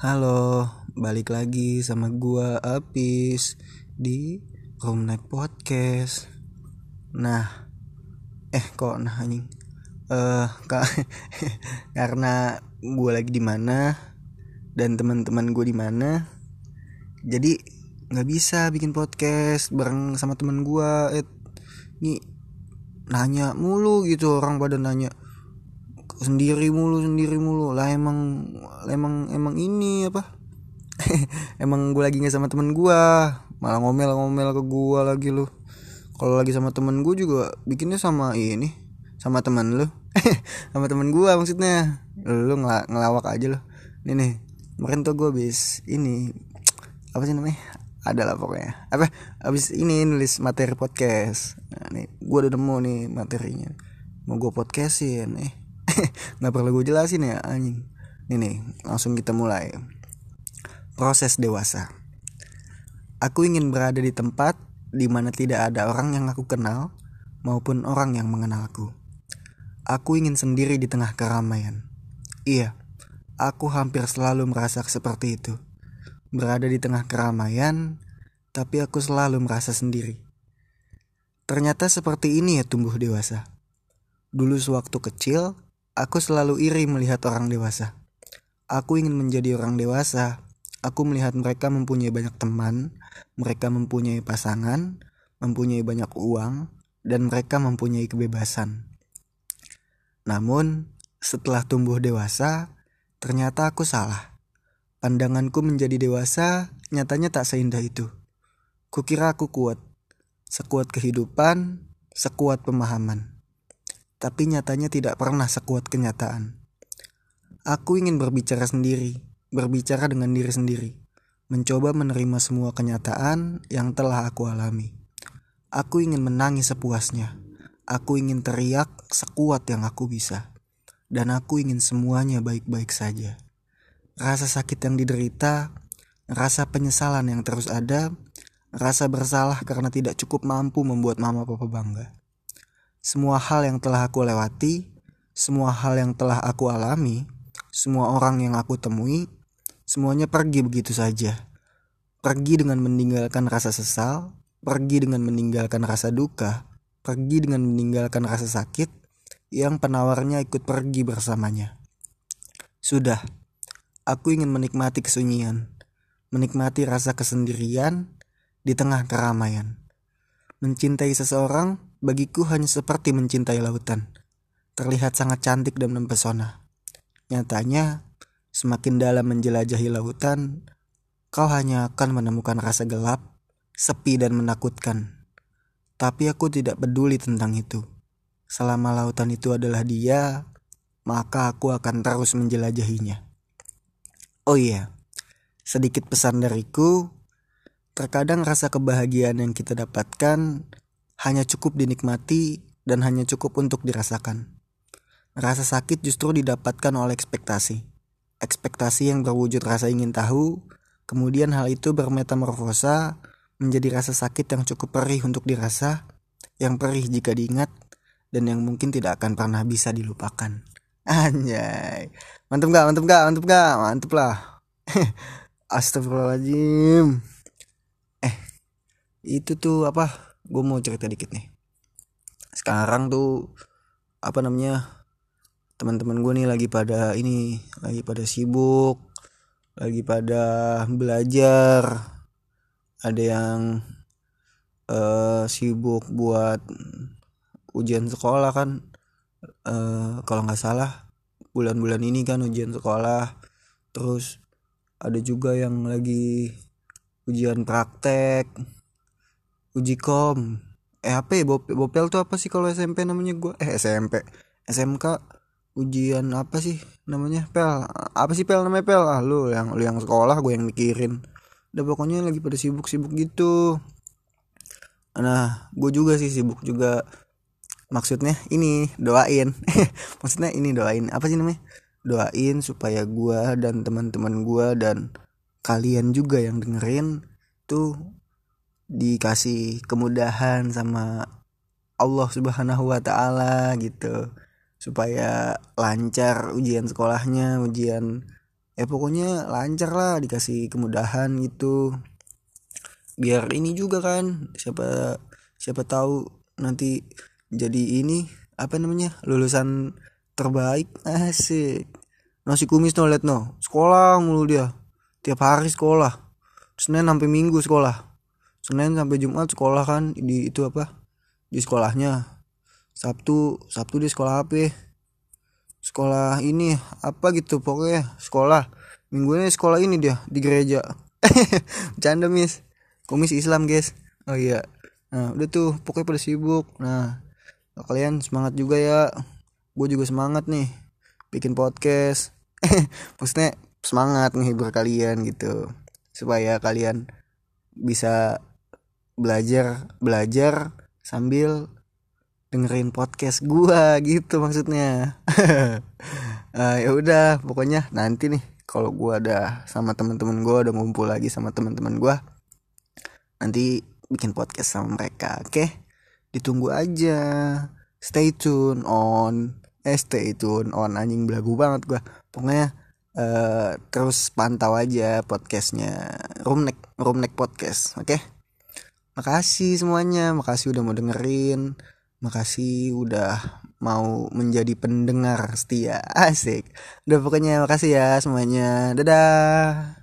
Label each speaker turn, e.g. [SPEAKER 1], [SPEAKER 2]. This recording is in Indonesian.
[SPEAKER 1] Halo, balik lagi sama gua Apis di Night Podcast. Nah, eh kok nah anjing. Eh ka karena gua lagi di mana dan teman-teman gue di mana. Jadi nggak bisa bikin podcast bareng sama teman gua. Eh, nih nanya mulu gitu orang pada nanya sendiri mulu sendiri mulu. Lah emang emang emang ini apa? Emang gue lagi nggak sama temen gue malah ngomel-ngomel ke gue lagi lu. Kalau lagi sama temen gue juga bikinnya sama ini sama temen lu. Sama temen gue maksudnya. Lu ngel ngelawak aja lo ini nih kemarin tuh gue habis ini apa sih namanya? Ada lah pokoknya. Apa? Habis ini nulis materi podcast. Nah, nih gue udah nemu nih materinya. Mau gue podcastin eh nggak perlu gue jelasin ya anjing? Ini nih langsung kita mulai. Proses dewasa. Aku ingin berada di tempat di mana tidak ada orang yang aku kenal maupun orang yang mengenalku. Aku ingin sendiri di tengah keramaian. Iya aku hampir selalu merasa seperti itu. Berada di tengah keramaian tapi aku selalu merasa sendiri. Ternyata seperti ini ya tumbuh dewasa. Dulu sewaktu kecil Aku selalu iri melihat orang dewasa. Aku ingin menjadi orang dewasa. Aku melihat mereka mempunyai banyak teman, mereka mempunyai pasangan, mempunyai banyak uang, dan mereka mempunyai kebebasan. Namun, setelah tumbuh dewasa, ternyata aku salah. Pandanganku menjadi dewasa nyatanya tak seindah itu. Kukira aku kuat, sekuat kehidupan, sekuat pemahaman tapi nyatanya tidak pernah sekuat kenyataan. Aku ingin berbicara sendiri, berbicara dengan diri sendiri, mencoba menerima semua kenyataan yang telah aku alami. Aku ingin menangis sepuasnya. Aku ingin teriak sekuat yang aku bisa. Dan aku ingin semuanya baik-baik saja. Rasa sakit yang diderita, rasa penyesalan yang terus ada, rasa bersalah karena tidak cukup mampu membuat mama papa bangga semua hal yang telah aku lewati, semua hal yang telah aku alami, semua orang yang aku temui, semuanya pergi begitu saja. Pergi dengan meninggalkan rasa sesal, pergi dengan meninggalkan rasa duka, pergi dengan meninggalkan rasa sakit yang penawarnya ikut pergi bersamanya. Sudah, aku ingin menikmati kesunyian, menikmati rasa kesendirian di tengah keramaian. Mencintai seseorang bagiku hanya seperti mencintai lautan. Terlihat sangat cantik dan mempesona. Nyatanya, semakin dalam menjelajahi lautan, kau hanya akan menemukan rasa gelap, sepi dan menakutkan. Tapi aku tidak peduli tentang itu. Selama lautan itu adalah dia, maka aku akan terus menjelajahinya. Oh iya, sedikit pesan dariku, terkadang rasa kebahagiaan yang kita dapatkan hanya cukup dinikmati dan hanya cukup untuk dirasakan. Rasa sakit justru didapatkan oleh ekspektasi. Ekspektasi yang berwujud rasa ingin tahu, kemudian hal itu bermetamorfosa menjadi rasa sakit yang cukup perih untuk dirasa, yang perih jika diingat, dan yang mungkin tidak akan pernah bisa dilupakan. Anjay. Mantep gak? Mantep gak? Mantep gak? Mantep lah. Astagfirullahaladzim. Eh, itu tuh apa? Gue mau cerita dikit nih. Sekarang tuh apa namanya teman-teman gue nih lagi pada ini lagi pada sibuk lagi pada belajar. Ada yang uh, sibuk buat ujian sekolah kan. Uh, kalau nggak salah bulan-bulan ini kan ujian sekolah. Terus ada juga yang lagi ujian praktek uji kom. Eh apa ya? Bopel, bopel tuh apa sih kalau SMP namanya? Gue eh SMP SMK ujian apa sih namanya? Pel apa sih pel namanya pel? Ah lu yang lu yang sekolah gue yang mikirin. Udah pokoknya lagi pada sibuk-sibuk gitu. Nah gue juga sih sibuk juga. Maksudnya ini doain. Maksudnya ini doain. Apa sih namanya? Doain supaya gue dan teman-teman gue dan kalian juga yang dengerin tuh dikasih kemudahan sama Allah Subhanahu wa taala gitu supaya lancar ujian sekolahnya, ujian ya pokoknya lancar lah dikasih kemudahan gitu. Biar ini juga kan siapa siapa tahu nanti jadi ini apa namanya lulusan terbaik. Asik. Nasi kumis no liat no. Sekolah mulu dia. Tiap hari sekolah. Senin sampai minggu sekolah senin sampai jumat sekolah kan di itu apa di sekolahnya. Sabtu sabtu di sekolah apa sekolah ini apa gitu pokoknya sekolah. Minggu ini sekolah ini dia di gereja. Bercanda mis komis Islam guys. Oh iya. Nah udah tuh pokoknya pada sibuk. Nah kalian semangat juga ya. Gue juga semangat nih bikin podcast. Maksudnya semangat menghibur kalian gitu supaya kalian bisa belajar belajar sambil dengerin podcast gua gitu maksudnya uh, ya udah pokoknya nanti nih kalau gua ada sama teman-teman gua udah ngumpul lagi sama teman-teman gua nanti bikin podcast sama mereka oke okay? ditunggu aja stay tune on eh stay tune on anjing belagu banget gua pokoknya uh, terus pantau aja podcastnya Roomneck Roomneck podcast oke okay? Makasih semuanya makasih udah mau dengerin makasih udah mau menjadi pendengar setia. Asik. Udah pokoknya makasih ya semuanya. Dadah